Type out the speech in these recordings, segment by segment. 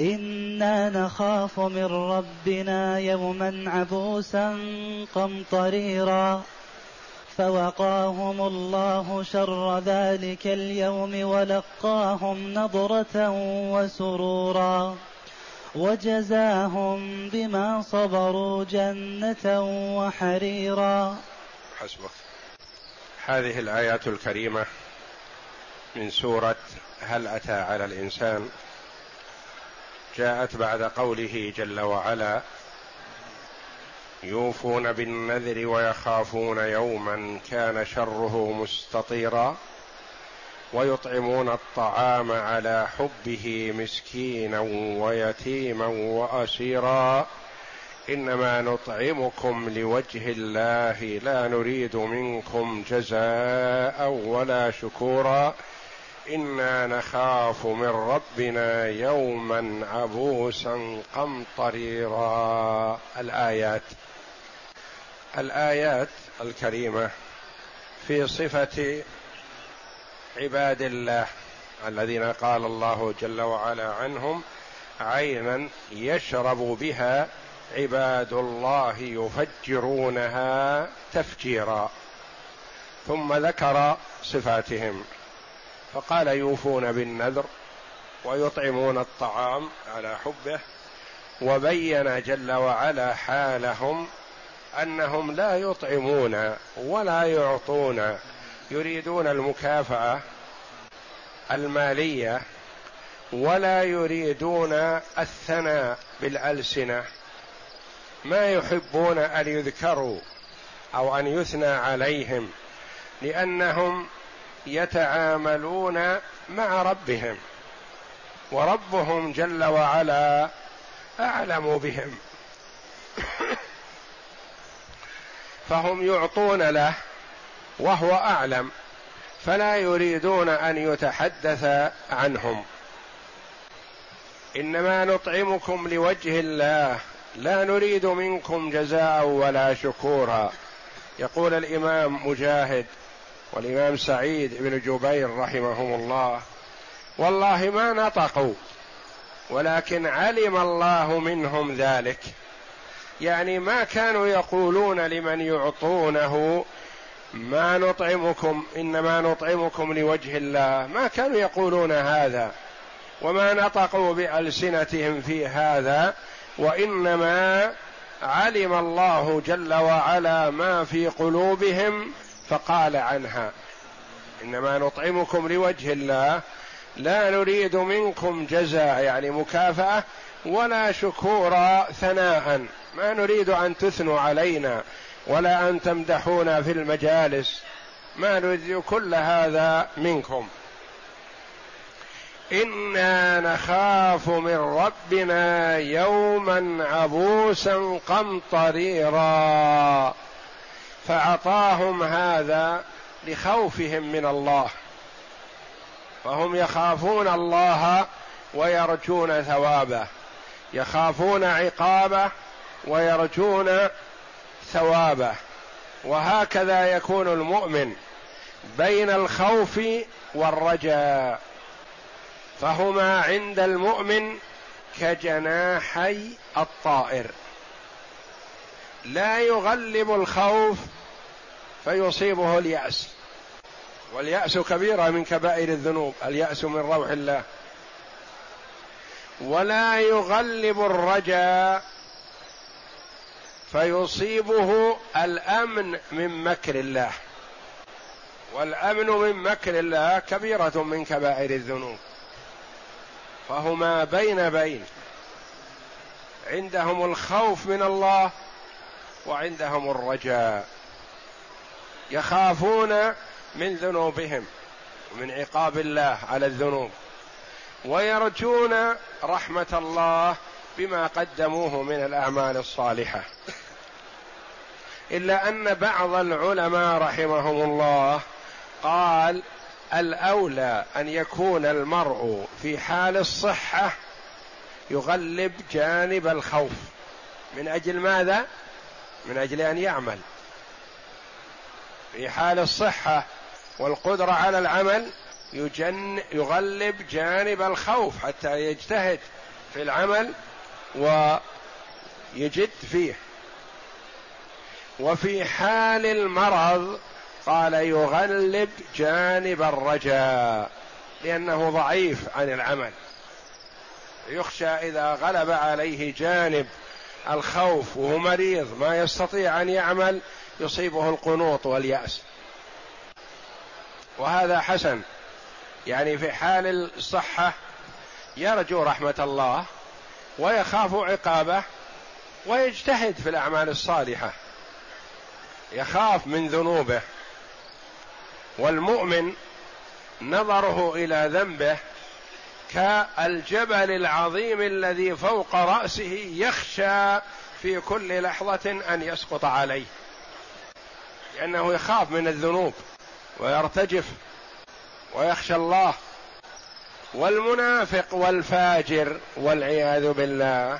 إنا نخاف من ربنا يوما عبوسا قمطريرا فوقاهم الله شر ذلك اليوم ولقاهم نضرة وسرورا وجزاهم بما صبروا جنة وحريرا حسبك. هذه الآيات الكريمة من سورة هل أتى على الإنسان جاءت بعد قوله جل وعلا يوفون بالنذر ويخافون يوما كان شره مستطيرا ويطعمون الطعام على حبه مسكينا ويتيما وأسيرا. إنما نطعمكم لوجه الله لا نريد منكم جزاء ولا شكورا. إنا نخاف من ربنا يوما عبوسا قمطريرا. الآيات. الآيات الكريمة في صفة عباد الله الذين قال الله جل وعلا عنهم عينا يشرب بها عباد الله يفجرونها تفجيرا. ثم ذكر صفاتهم. فقال يوفون بالنذر ويطعمون الطعام على حبه وبين جل وعلا حالهم أنهم لا يطعمون ولا يعطون يريدون المكافأة المالية ولا يريدون الثناء بالألسنة. ما يحبون أن يذكروا أو أن يثنى عليهم لأنهم يتعاملون مع ربهم وربهم جل وعلا أعلم بهم. فهم يعطون له وهو أعلم فلا يريدون أن يتحدث عنهم. إنما نطعمكم لوجه الله لا نريد منكم جزاء ولا شكورا. يقول الإمام مجاهد والإمام سعيد بن جبير رحمهم الله. والله ما نطقوا ولكن علم الله منهم ذلك. يعني ما كانوا يقولون لمن يعطونه ما نطعمكم إنما نطعمكم لوجه الله. ما كانوا يقولون هذا وما نطقوا بألسنتهم في هذا وإنما علم الله جل وعلا ما في قلوبهم فقال عنها إنما نطعمكم لوجه الله لا نريد منكم جزاء يعني مكافأة ولا شكورا ثناء ما نريد أن تثنوا علينا ولا أن تمدحونا في المجالس ما نريد كل هذا منكم. إنا نخاف من ربنا يوما عبوسا قمطريرا. فأعطاهم هذا لخوفهم من الله. فهم يخافون الله ويرجون ثوابه. يخافون عقابه ويرجون ثوابه. وهكذا يكون المؤمن بين الخوف والرجاء. فهما عند المؤمن كجناحي الطائر. لا يغلب الخوف فيصيبه اليأس. واليأس كبيرة من كبائر الذنوب اليأس من روح الله. ولا يغلب الرجاء فيصيبه الأمن من مكر الله. والأمن من مكر الله كبيرة من كبائر الذنوب. فهما بين بين. عندهم الخوف من الله وعندهم الرجاء. يخافون من ذنوبهم ومن عقاب الله على الذنوب ويرجون رحمة الله بما قدموه من الأعمال الصالحة. إلا أن بعض العلماء رحمهم الله قال الأولى أن يكون المرء في حال الصحة يغلب جانب الخوف. من أجل ماذا؟ من أجل أن يعمل. في حال الصحة والقدرة على العمل يجن يغلب جانب الخوف حتى يجتهد في العمل ويجد فيه. وفي حال المرض قال يغلب جانب الرجاء لأنه ضعيف عن العمل. يخشى إذا غلب عليه جانب الخوف وهو مريض ما يستطيع أن يعمل يصيبه القنوط واليأس. وهذا حسن. يعني في حال الصحة يرجو رحمة الله ويخاف عقابه ويجتهد في الأعمال الصالحة. يخاف من ذنوبه. والمؤمن نظره إلى ذنبه كالجبل العظيم الذي فوق رأسه يخشى في كل لحظة أن يسقط عليه. لأنه يخاف من الذنوب ويرتجف ويخشى الله. والمنافق والفاجر والعياذ بالله.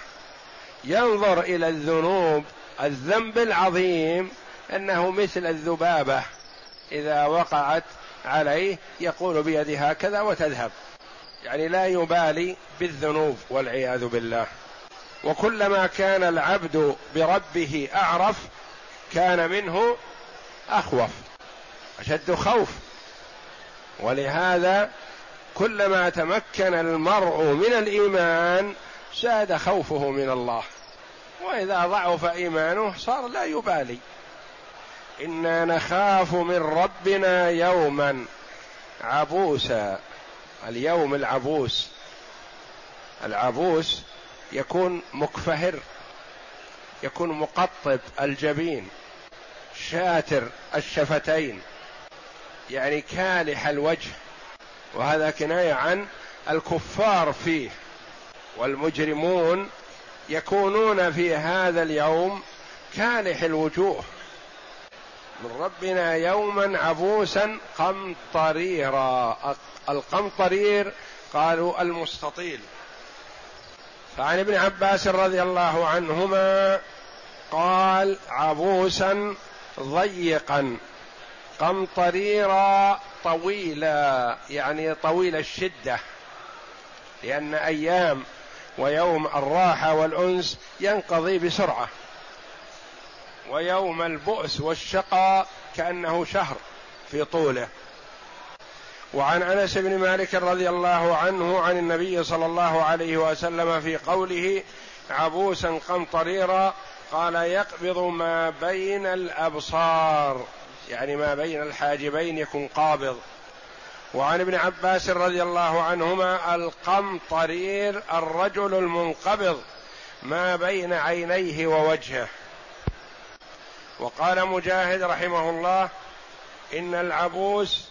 ينظر إلى الذنوب الذنب العظيم أنه مثل الذبابة. إذا وقعت عليه يقول بيده هكذا وتذهب. يعني لا يبالي بالذنوب والعياذ بالله. وكلما كان العبد بربه أعرف كان منه أخوف أشد خوف. ولهذا كلما تمكن المرء من الإيمان زاد خوفه من الله. وإذا ضعف إيمانه صار لا يبالي. إنا نخاف من ربنا يوما عبوسا اليوم العبوس. العبوس يكون مكفهر يكون مقطب الجبين. شاتر الشفتين يعني كالح الوجه وهذا كناية عن الكفار فيه والمجرمون يكونون في هذا اليوم كالح الوجوه. من ربنا يوما عبوسا قمطريرا. القمطرير قالوا المستطيل. فعن ابن عباس رضي الله عنهما قال عبوسا ضيقا قمطريرا طويلا يعني طويل الشدة لأن أيام ويوم الراحة والأنس ينقضي بسرعة ويوم البؤس والشقاء كأنه شهر في طوله. وعن أنس بن مالك رضي الله عنه عن النبي صلى الله عليه وسلم في قوله عبوسا قمطريرا قال يقبض ما بين الأبصار يعني ما بين الحاجبين يكون قابض. وعن ابن عباس رضي الله عنهما القمطرير الرجل المنقبض ما بين عينيه ووجهه. وقال مجاهد رحمه الله إن العبوس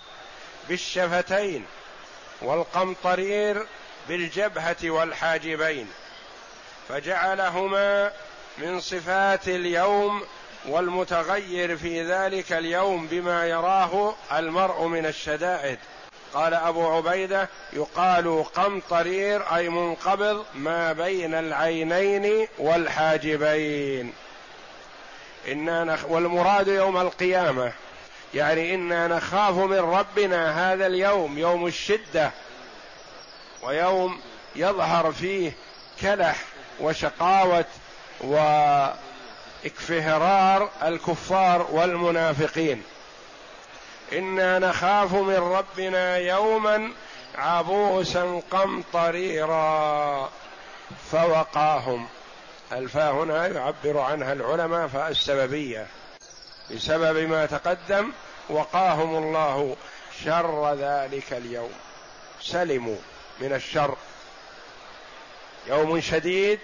بالشفتين والقمطرير بالجبهة والحاجبين فجعلهما من صفات اليوم والمتغير في ذلك اليوم بما يراه المرء من الشدائد. قال أبو عبيدة يقال قمطرير أي منقبض ما بين العينين والحاجبين. إنا نخ... والمراد يوم القيامة يعني إنا نخاف من ربنا هذا اليوم يوم الشدة ويوم يظهر فيه كلح وشقاوة وإكفهرار الكفار والمنافقين. إنا نخاف من ربنا يوما عبوسا قمطريرا فوقاهم. الفاء هنا يعبر عنها العلماء فاء السببية. بسبب ما تقدم وقاهم الله شر ذلك اليوم. سلموا من الشر. يوم شديد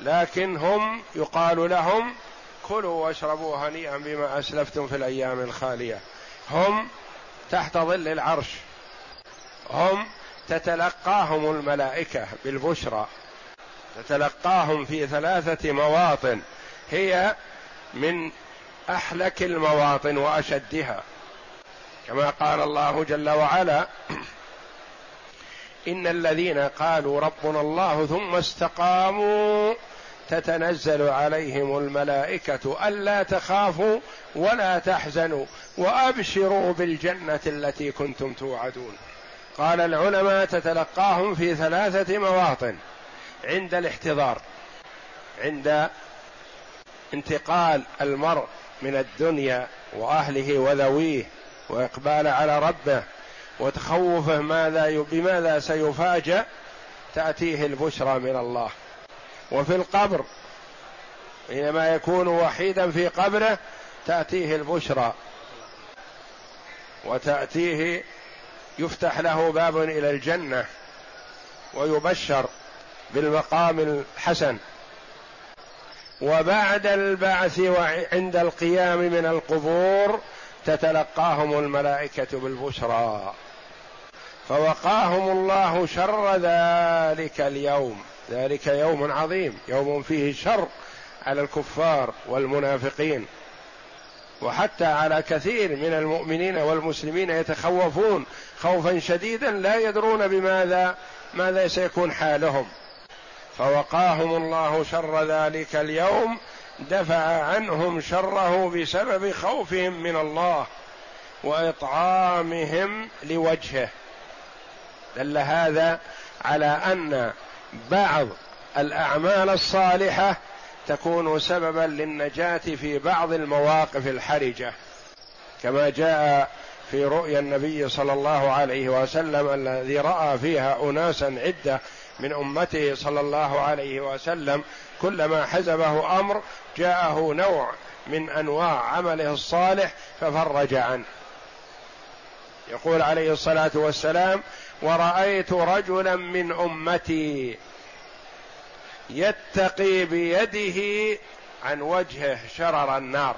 لكن هم يقال لهم كلوا واشربوا هنيئا بما أسلفتم في الأيام الخالية. هم تحت ظل العرش. هم تتلقاهم الملائكة بالبشرى. تتلقاهم في ثلاثة مواطن. هي من أحلك المواطن وأشدها. كما قال الله جل وعلا إن الذين قالوا ربنا الله ثم استقاموا تتنزل عليهم الملائكة ألا تخافوا ولا تحزنوا وأبشروا بالجنة التي كنتم توعدون. قال العلماء تتلقاهم في ثلاثة مواطن عند الاحتضار عند انتقال المرء من الدنيا وأهله وذويه وإقبال على ربه وتخوفه ماذا بماذا سيفاجأ تأتيه البشرى من الله. وفي القبر حينما يكون وحيدا في قبره تأتيه البشرى. وتأتيه يفتح له باب إلى الجنة ويبشر بالمقام الحسن. وبعد البعث وعند القيام من القبور تتلقاهم الملائكة بالبشرى فوقاهم الله شر ذلك اليوم ذلك يوم عظيم يوم فيه شر على الكفار والمنافقين. وحتى على كثير من المؤمنين والمسلمين يتخوفون خوفا شديدا لا يدرون بماذا ماذا سيكون حالهم. فوقاهم الله شر ذلك اليوم دفع عنهم شره بسبب خوفهم من الله وإطعامهم لوجهه. دل هذا على أن بعض الأعمال الصالحة تكون سببا للنجاة في بعض المواقف الحرجة كما جاء في رؤيا النبي صلى الله عليه وسلم الذي رأى فيها اناسا عدة من أمته صلى الله عليه وسلم كلما حزبه أمر جاءه نوع من أنواع عمله الصالح ففرج عنه. يقول عليه الصلاة والسلام ورأيت رجلا من أمتي يتقي بيده عن وجهه شرر النار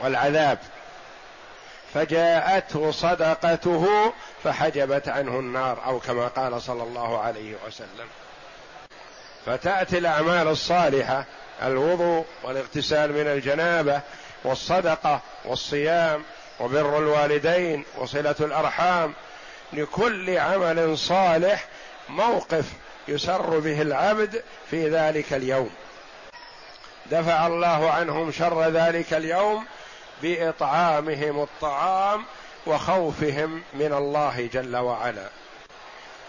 والعذاب فجاءته صدقته فحجبت عنه النار أو كما قال صلى الله عليه وسلم. فتأتي الأعمال الصالحة الوضوء والاغتسال من الجنابة والصدقة والصيام وبر الوالدين وصلة الأرحام لكل عمل صالح موقف يسر به العبد في ذلك اليوم. دفع الله عنهم شر ذلك اليوم بإطعامهم الطعام وخوفهم من الله جل وعلا.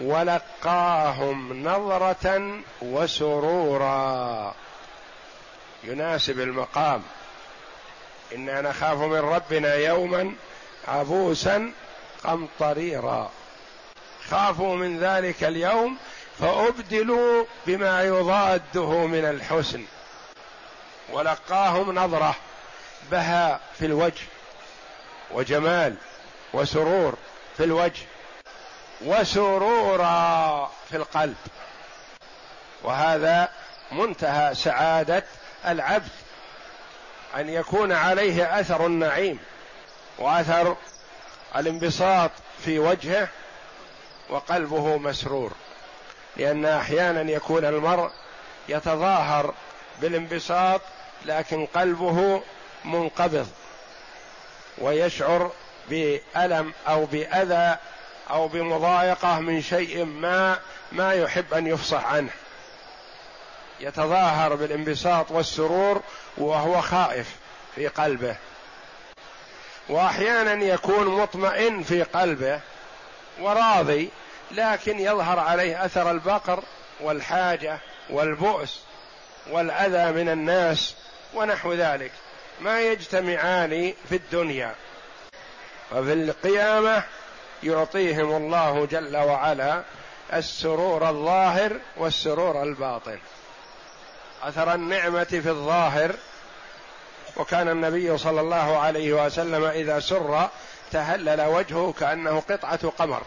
ولقاهم نظرة وسرورا. يناسب المقام. أنا نخاف من ربنا يوما عبوسا قمطريرا. خافوا من ذلك اليوم فأبدلوا بما يضاده من الحسن. ولقاهم نظرة بهاء في الوجه وجمال وسرور في الوجه وسرورا في القلب. وهذا منتهى سعادة العبد أن يكون عليه أثر النعيم وأثر الانبساط في وجهه وقلبه مسرور. لأن أحيانا يكون المرء يتظاهر بالانبساط لكن قلبه منقبض ويشعر بألم أو بأذى أو بمضايقة من شيء ما ما يحب أن يفصح عنه. يتظاهر بالانبساط والسرور وهو خائف في قلبه. واحيانا يكون مطمئن في قلبه وراضي لكن يظهر عليه أثر البقر والحاجة والبؤس والأذى من الناس ونحو ذلك. ما يجتمعان في الدنيا. وفي القيامة يعطيهم الله جل وعلا السرور الظاهر والسرور الباطن. أثر النعمة في الظاهر. وكان النبي صلى الله عليه وسلم إذا سر تهلل وجهه كأنه قطعة قمر.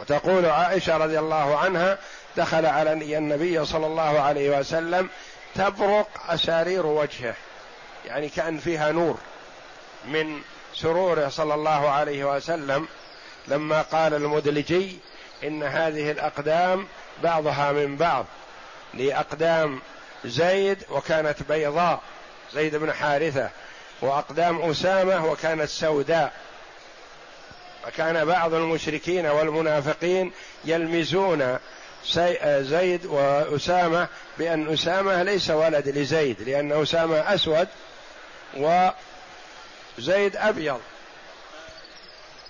وتقول عائشة رضي الله عنها دخل على النبي صلى الله عليه وسلم تبرق أسارير وجهه. يعني كأن فيها نور من سروره صلى الله عليه وسلم لما قال المدلجي إن هذه الأقدام بعضها من بعض لأقدام زيد وكانت بيضاء زيد بن حارثة وأقدام أسامة وكانت سوداء. فكان بعض المشركين والمنافقين يلمزون زيد وأسامة بأن أسامة ليس ولد لزيد لأن أسامة أسود وزيد أبيض.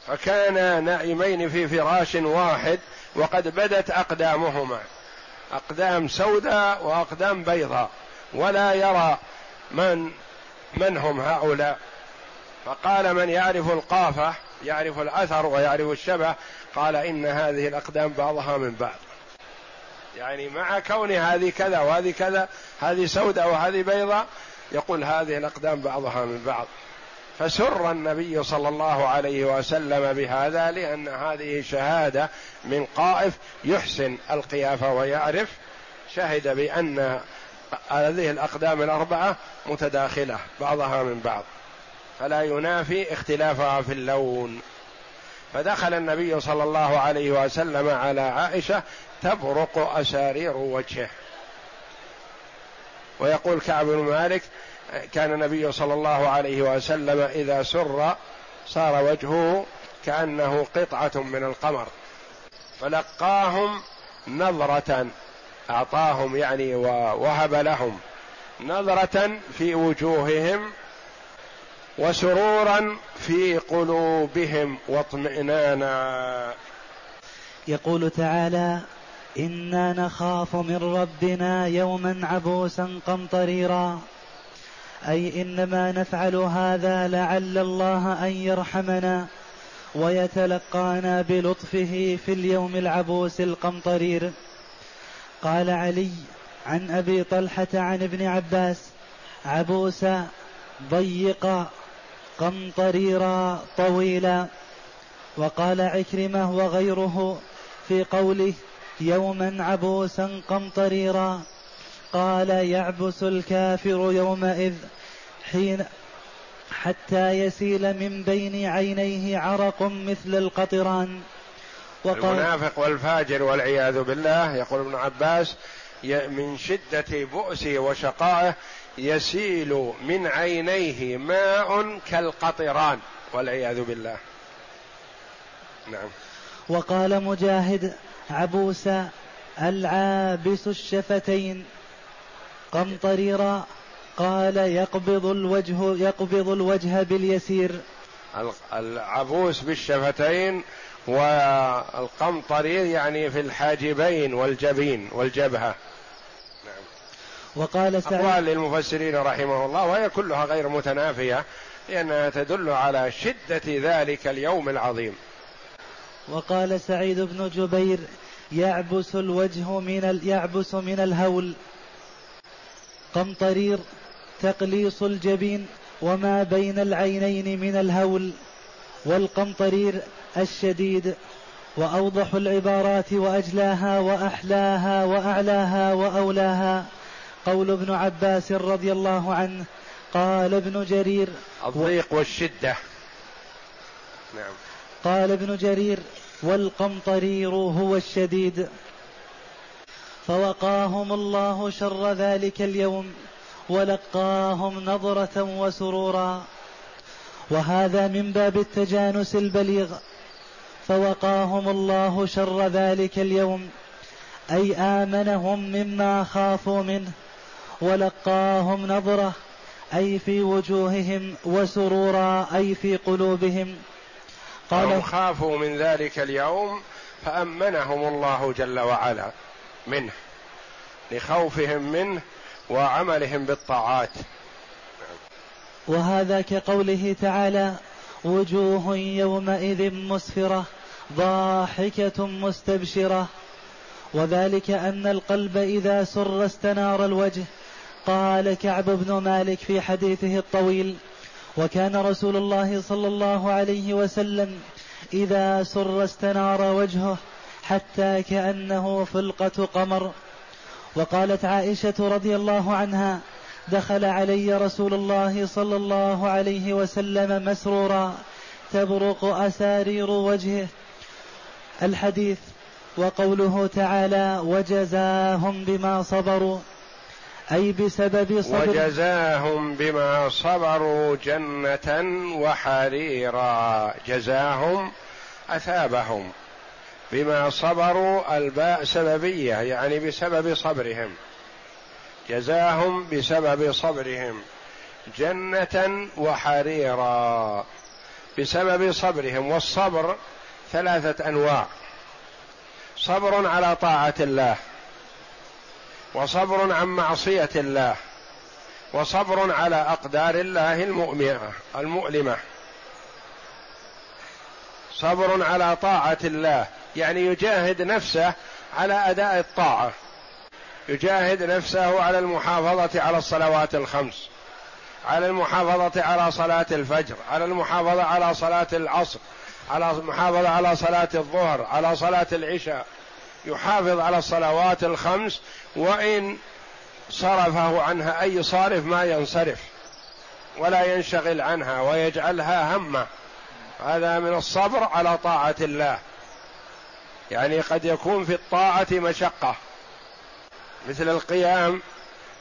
فكان نائمين في فراش واحد وقد بدت أقدامهما. أقدام سوداء وأقدام بيضاء. ولا يرى من من هم هؤلاء. فقال من يعرف القافة يعرف الأثر ويعرف الشبه قال إن هذه الأقدام بعضها من بعض. يعني مع كون هذه كذا وهذه كذا هذه سوداء وهذه بيضاء يقول هذه الأقدام بعضها من بعض. فسر النبي صلى الله عليه وسلم بهذا لأن هذه شهادة من قائف يحسن القيافة ويعرف شهد بأن هذه الأقدام الأربعة متداخلة بعضها من بعض. فلا ينافي اختلافها في اللون. فدخل النبي صلى الله عليه وسلم على عائشة تبرق أسارير وجهه. ويقول كعب بن مالك كان النبي صلى الله عليه وسلم إذا سر صار وجهه كأنه قطعة من القمر. فلقاهم نظرة أعطاهم يعني ووهب لهم نظرة في وجوههم وسرورا في قلوبهم واطمئنانا. يقول تعالى إنا نخاف من ربنا يوما عبوسا قمطريرا. أي إنما نفعل هذا لعل الله أن يرحمنا ويتلقانا بلطفه في اليوم العبوس القمطرير. قال علي عن أبي طلحة عن ابن عباس عبوسا ضيقا قمطريرا طويلا. وقال عكرمة وغيره في قوله يوما عبوسا قمطريرا. قال يعبس الكافر يومئذ حين حتى يسيل من بين عينيه عرق مثل القطران. وقال المنافق والفاجر والعياذ بالله يقول ابن عباس من شدة بؤسه وشقائه يسيل من عينيه ماء كالقطران والعياذ بالله. نعم. وقال مجاهد عبوسا العابس الشفتين. قمطريرا قال يقبض الوجه يقبض الوجه باليسير. العبوس بالشفتين والقمطرير يعني في الحاجبين والجبين والجبهة. وقال سعيد أقوال للمفسرين رحمه الله وهي كلها غير متنافية لأنها تدل على شدة ذلك اليوم العظيم. وقال سعيد بن جبير يعبس الوجه من. يعبس من الهول. قمطرير تقليص الجبين وما بين العينين من الهول. والقمطرير الشديد وأوضح العبارات وأجلاها وأحلاها وأعلاها وأولاها. قول ابن عباس رضي الله عنه قال ابن جرير الضيق والشدة. نعم. قال ابن جرير والقمطرير هو الشديد. فوقاهم الله شر ذلك اليوم ولقاهم نظرة وسرورا. وهذا من باب التجانس البليغ. فوقاهم الله شر ذلك اليوم أي آمنهم مما خافوا منه ولقاهم نظرة أي في وجوههم وسرورا أي في قلوبهم. قال خافوا من ذلك اليوم فأمنهم الله جل وعلا منه لخوفهم منه وعملهم بالطاعات. وهذا كقوله تعالى وجوه يومئذ مسفرة ضاحكة مستبشرة. وذلك أن القلب إذا سر استنار الوجه. قال كعب بن مالك في حديثه الطويل وكان رسول الله صلى الله عليه وسلم إذا سر استنار وجهه حتى كأنه فلقة قمر. وقالت عائشة رضي الله عنها دخل علي رسول الله صلى الله عليه وسلم مسرورا تبرق أسارير وجهه. الحديث وقوله تعالى وجزاهم بما صبروا. أي بسبب صبر وجزاهم بما صبروا جنة وحريرا. جزاهم أثابهم بما صبروا الباء سببية يعني بسبب صبرهم. جزاهم بسبب صبرهم. جنة وحريرا. بسبب صبرهم. والصبر ثلاثة أنواع. صبر على طاعة الله. وصبر عن معصية الله وصبر على أقدار الله المؤمنة المؤلمة. صبر على طاعة الله يعني يجاهد نفسه على أداء الطاعة. يجاهد نفسه على المحافظة على الصلوات الخمس على المحافظة على صلاة الفجر على المحافظة على صلاة العصر على المحافظة على صلاة الظهر على صلاة العشاء. يحافظ على الصلوات الخمس وإن صرفه عنها أي صارف ما ينصرف ولا ينشغل عنها ويجعلها همة. هذا من الصبر على طاعة الله. يعني قد يكون في الطاعة مشقة. مثل القيام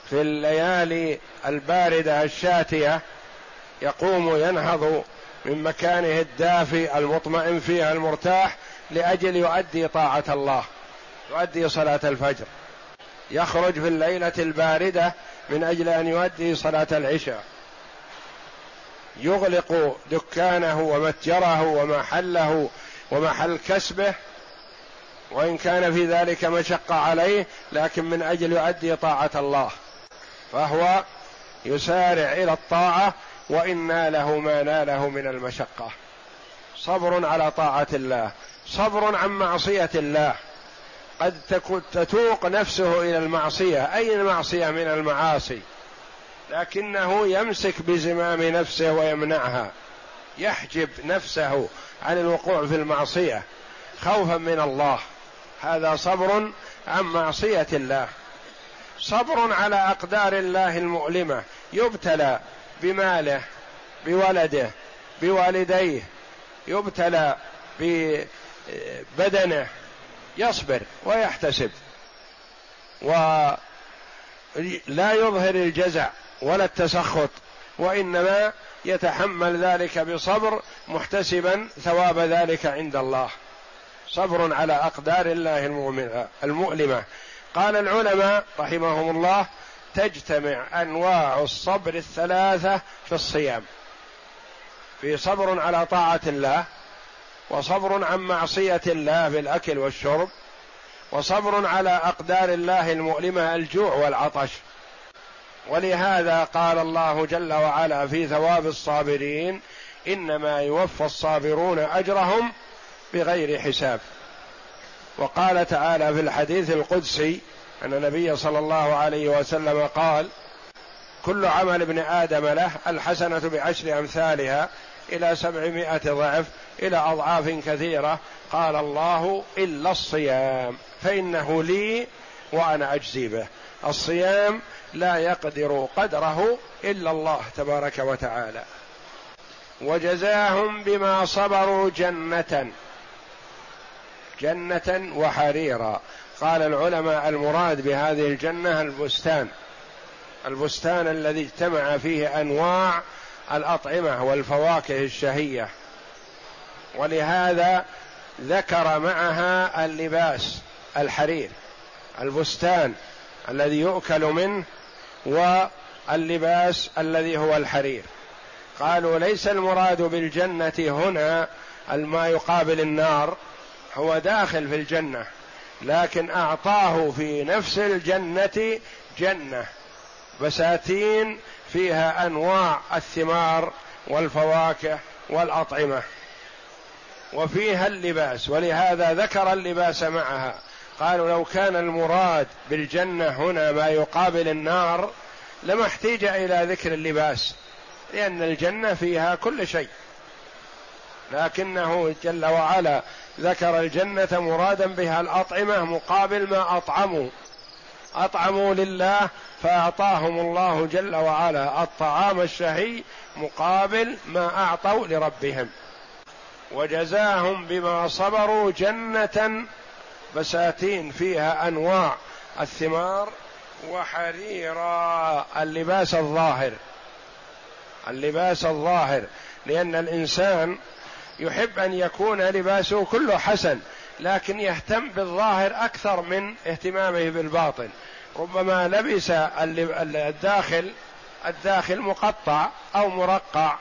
في الليالي الباردة الشاتية يقوم ينهض من مكانه الدافي المطمئن فيها المرتاح لأجل يؤدي طاعة الله. يؤدي صلاة الفجر. يخرج في الليلة الباردة من أجل أن يؤدي صلاة العشاء. يغلق دكانه ومتجره ومحله ومحل كسبه. وإن كان في ذلك مشقة عليه لكن من أجل يؤدي طاعة الله. فهو يسارع إلى الطاعة وإن ناله ما ناله من المشقة. صبر على طاعة الله. صبر عن معصية الله. قد تتوق نفسه إلى المعصية. اي المعصية من المعاصي؟ لكنه يمسك بزمام نفسه ويمنعها. يحجب نفسه عن الوقوع في المعصية. خوفا من الله. هذا صبر عن معصية الله. صبر على أقدار الله المؤلمة. يبتلى بماله بولده بوالديه. يبتلى ببدنه. يصبر ويحتسب ولا يظهر الجزع ولا التسخط وإنما يتحمل ذلك بصبر محتسبا ثواب ذلك عند الله. صبر على أقدار الله المؤلمة. قال العلماء رحمهم الله تجتمع أنواع الصبر الثلاثة في الصيام. في صبر على طاعة الله وصبر عن معصية الله بالاكل والشرب وصبر على أقدار الله المؤلمة الجوع والعطش. ولهذا قال الله جل وعلا في ثواب الصابرين إنما يوفى الصابرون أجرهم بغير حساب. وقال تعالى في الحديث القدسي أن النبي صلى الله عليه وسلم قال كل عمل ابن آدم له الحسنة بعشر أمثالها إلى سبعمائة ضعف إلى أضعاف كثيرة. قال الله إلا الصيام فإنه لي وأنا أجزي به. الصيام لا يقدر قدره إلا الله تبارك وتعالى. وجزاهم بما صبروا جنة جنة وحريرا. قال العلماء المراد بهذه الجنة البستان البستان الذي اجتمع فيه أنواع الأطعمة والفواكه الشهية. ولهذا ذكر معها اللباس الحرير البستان الذي يؤكل منه واللباس الذي هو الحرير. قالوا ليس المراد بالجنة هنا ما يقابل النار هو داخل في الجنة لكن أعطاه في نفس الجنة جنة بساتين فيها أنواع الثمار والفواكه والأطعمة. وفيها اللباس ولهذا ذكر اللباس معها. قالوا لو كان المراد بالجنة هنا ما يقابل النار لما احتيج إلى ذكر اللباس لأن الجنة فيها كل شيء. لكنه جل وعلا ذكر الجنة مرادا بها الأطعمة مقابل ما أطعموا. أطعموا لله فأعطاهم الله جل وعلا. الطعام الشهي مقابل ما أعطوا لربهم. وجزاهم بما صبروا جنة بساتين فيها أنواع. الثمار وحريرا اللباس الظاهر. اللباس الظاهر. لأن الإنسان يحب أن يكون لباسه كله حسن. لكن يهتم بالظاهر أكثر من اهتمامه بالباطن. ربما لبس الداخل الداخل مقطع أو مرقع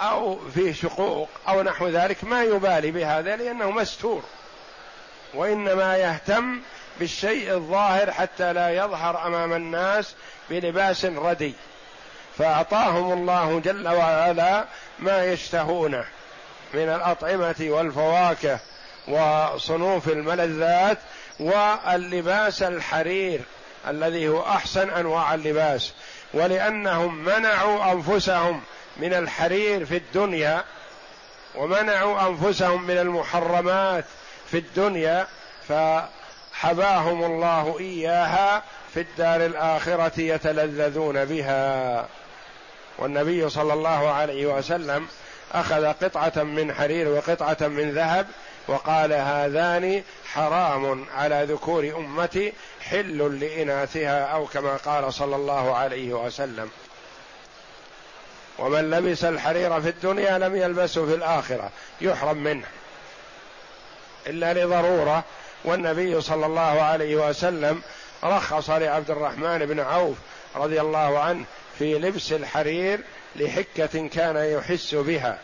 أو فيه شقوق أو نحو ذلك ما يبالي بهذا لأنه مستور. وإنما يهتم بالشيء الظاهر حتى لا يظهر أمام الناس بلباس ردي. فأعطاهم الله جل وعلا ما يشتهونه من الأطعمة والفواكه. وصنوف الملذات واللباس الحرير الذي هو أحسن أنواع اللباس ولأنهم منعوا أنفسهم من الحرير في الدنيا ومنعوا أنفسهم من المحرمات في الدنيا فحباهم الله إياها في الدار الآخرة يتلذذون بها. والنبي صلى الله عليه وسلم أخذ قطعة من حرير وقطعة من ذهب وقال هذان حرام على ذكور أمتي حل لإناثها أو كما قال صلى الله عليه وسلم. ومن لبس الحرير في الدنيا لم يلبسه في الآخرة يحرم منه. إلا لضرورة والنبي صلى الله عليه وسلم رخص لعبد الرحمن بن عوف رضي الله عنه في لبس الحرير لحكة كان يحس بها.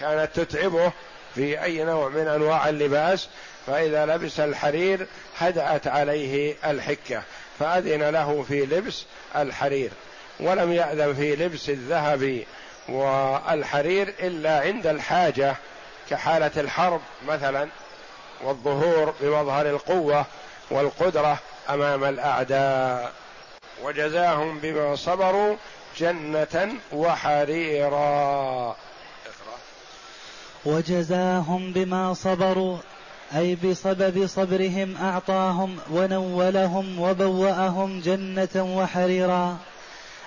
كانت تتعبه في أي نوع من أنواع اللباس فإذا لبس الحرير هدأت عليه الحكة فأذن له في لبس الحرير. ولم يأذن في لبس الذهب والحرير إلا عند الحاجة كحالة الحرب مثلا والظهور بمظهر القوة والقدرة أمام الأعداء. وجزاهم بما صبروا جنة وحريرا. وجزاهم بما صبروا أي بسبب صبرهم أعطاهم ونولهم وبوأهم جنة وحريرا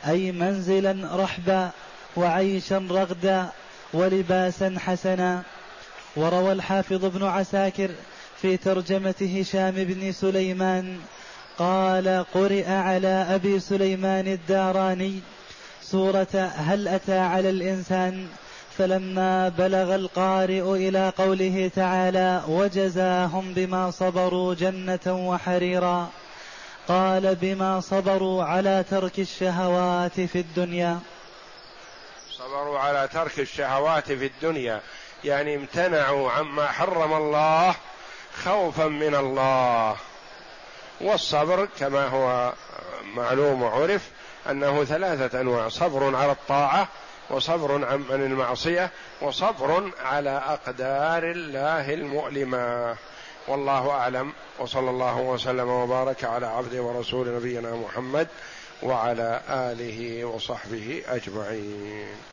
أي منزلا رحبا وعيشا رغدا ولباسا حسنا. وروى الحافظ ابن عساكر في ترجمة هشام بن سليمان قال قرئ على أبي سليمان الداراني سورة هل أتى على الإنسان؟ فلما بلغ القارئ إلى قوله تعالى وجزاهم بما صبروا جنة وحريرا قال بما صبروا على ترك الشهوات في الدنيا. صبروا على ترك الشهوات في الدنيا يعني امتنعوا عما حرم الله خوفا من الله. والصبر كما هو معلوم وعرف أنه ثلاثة أنواع صبر على الطاعة وصبر عن المعصية وصبر على أقدار الله المؤلمة. والله أعلم. وصلى الله وسلم وبارك على عبده ورسول نبينا محمد وعلى آله وصحبه أجمعين.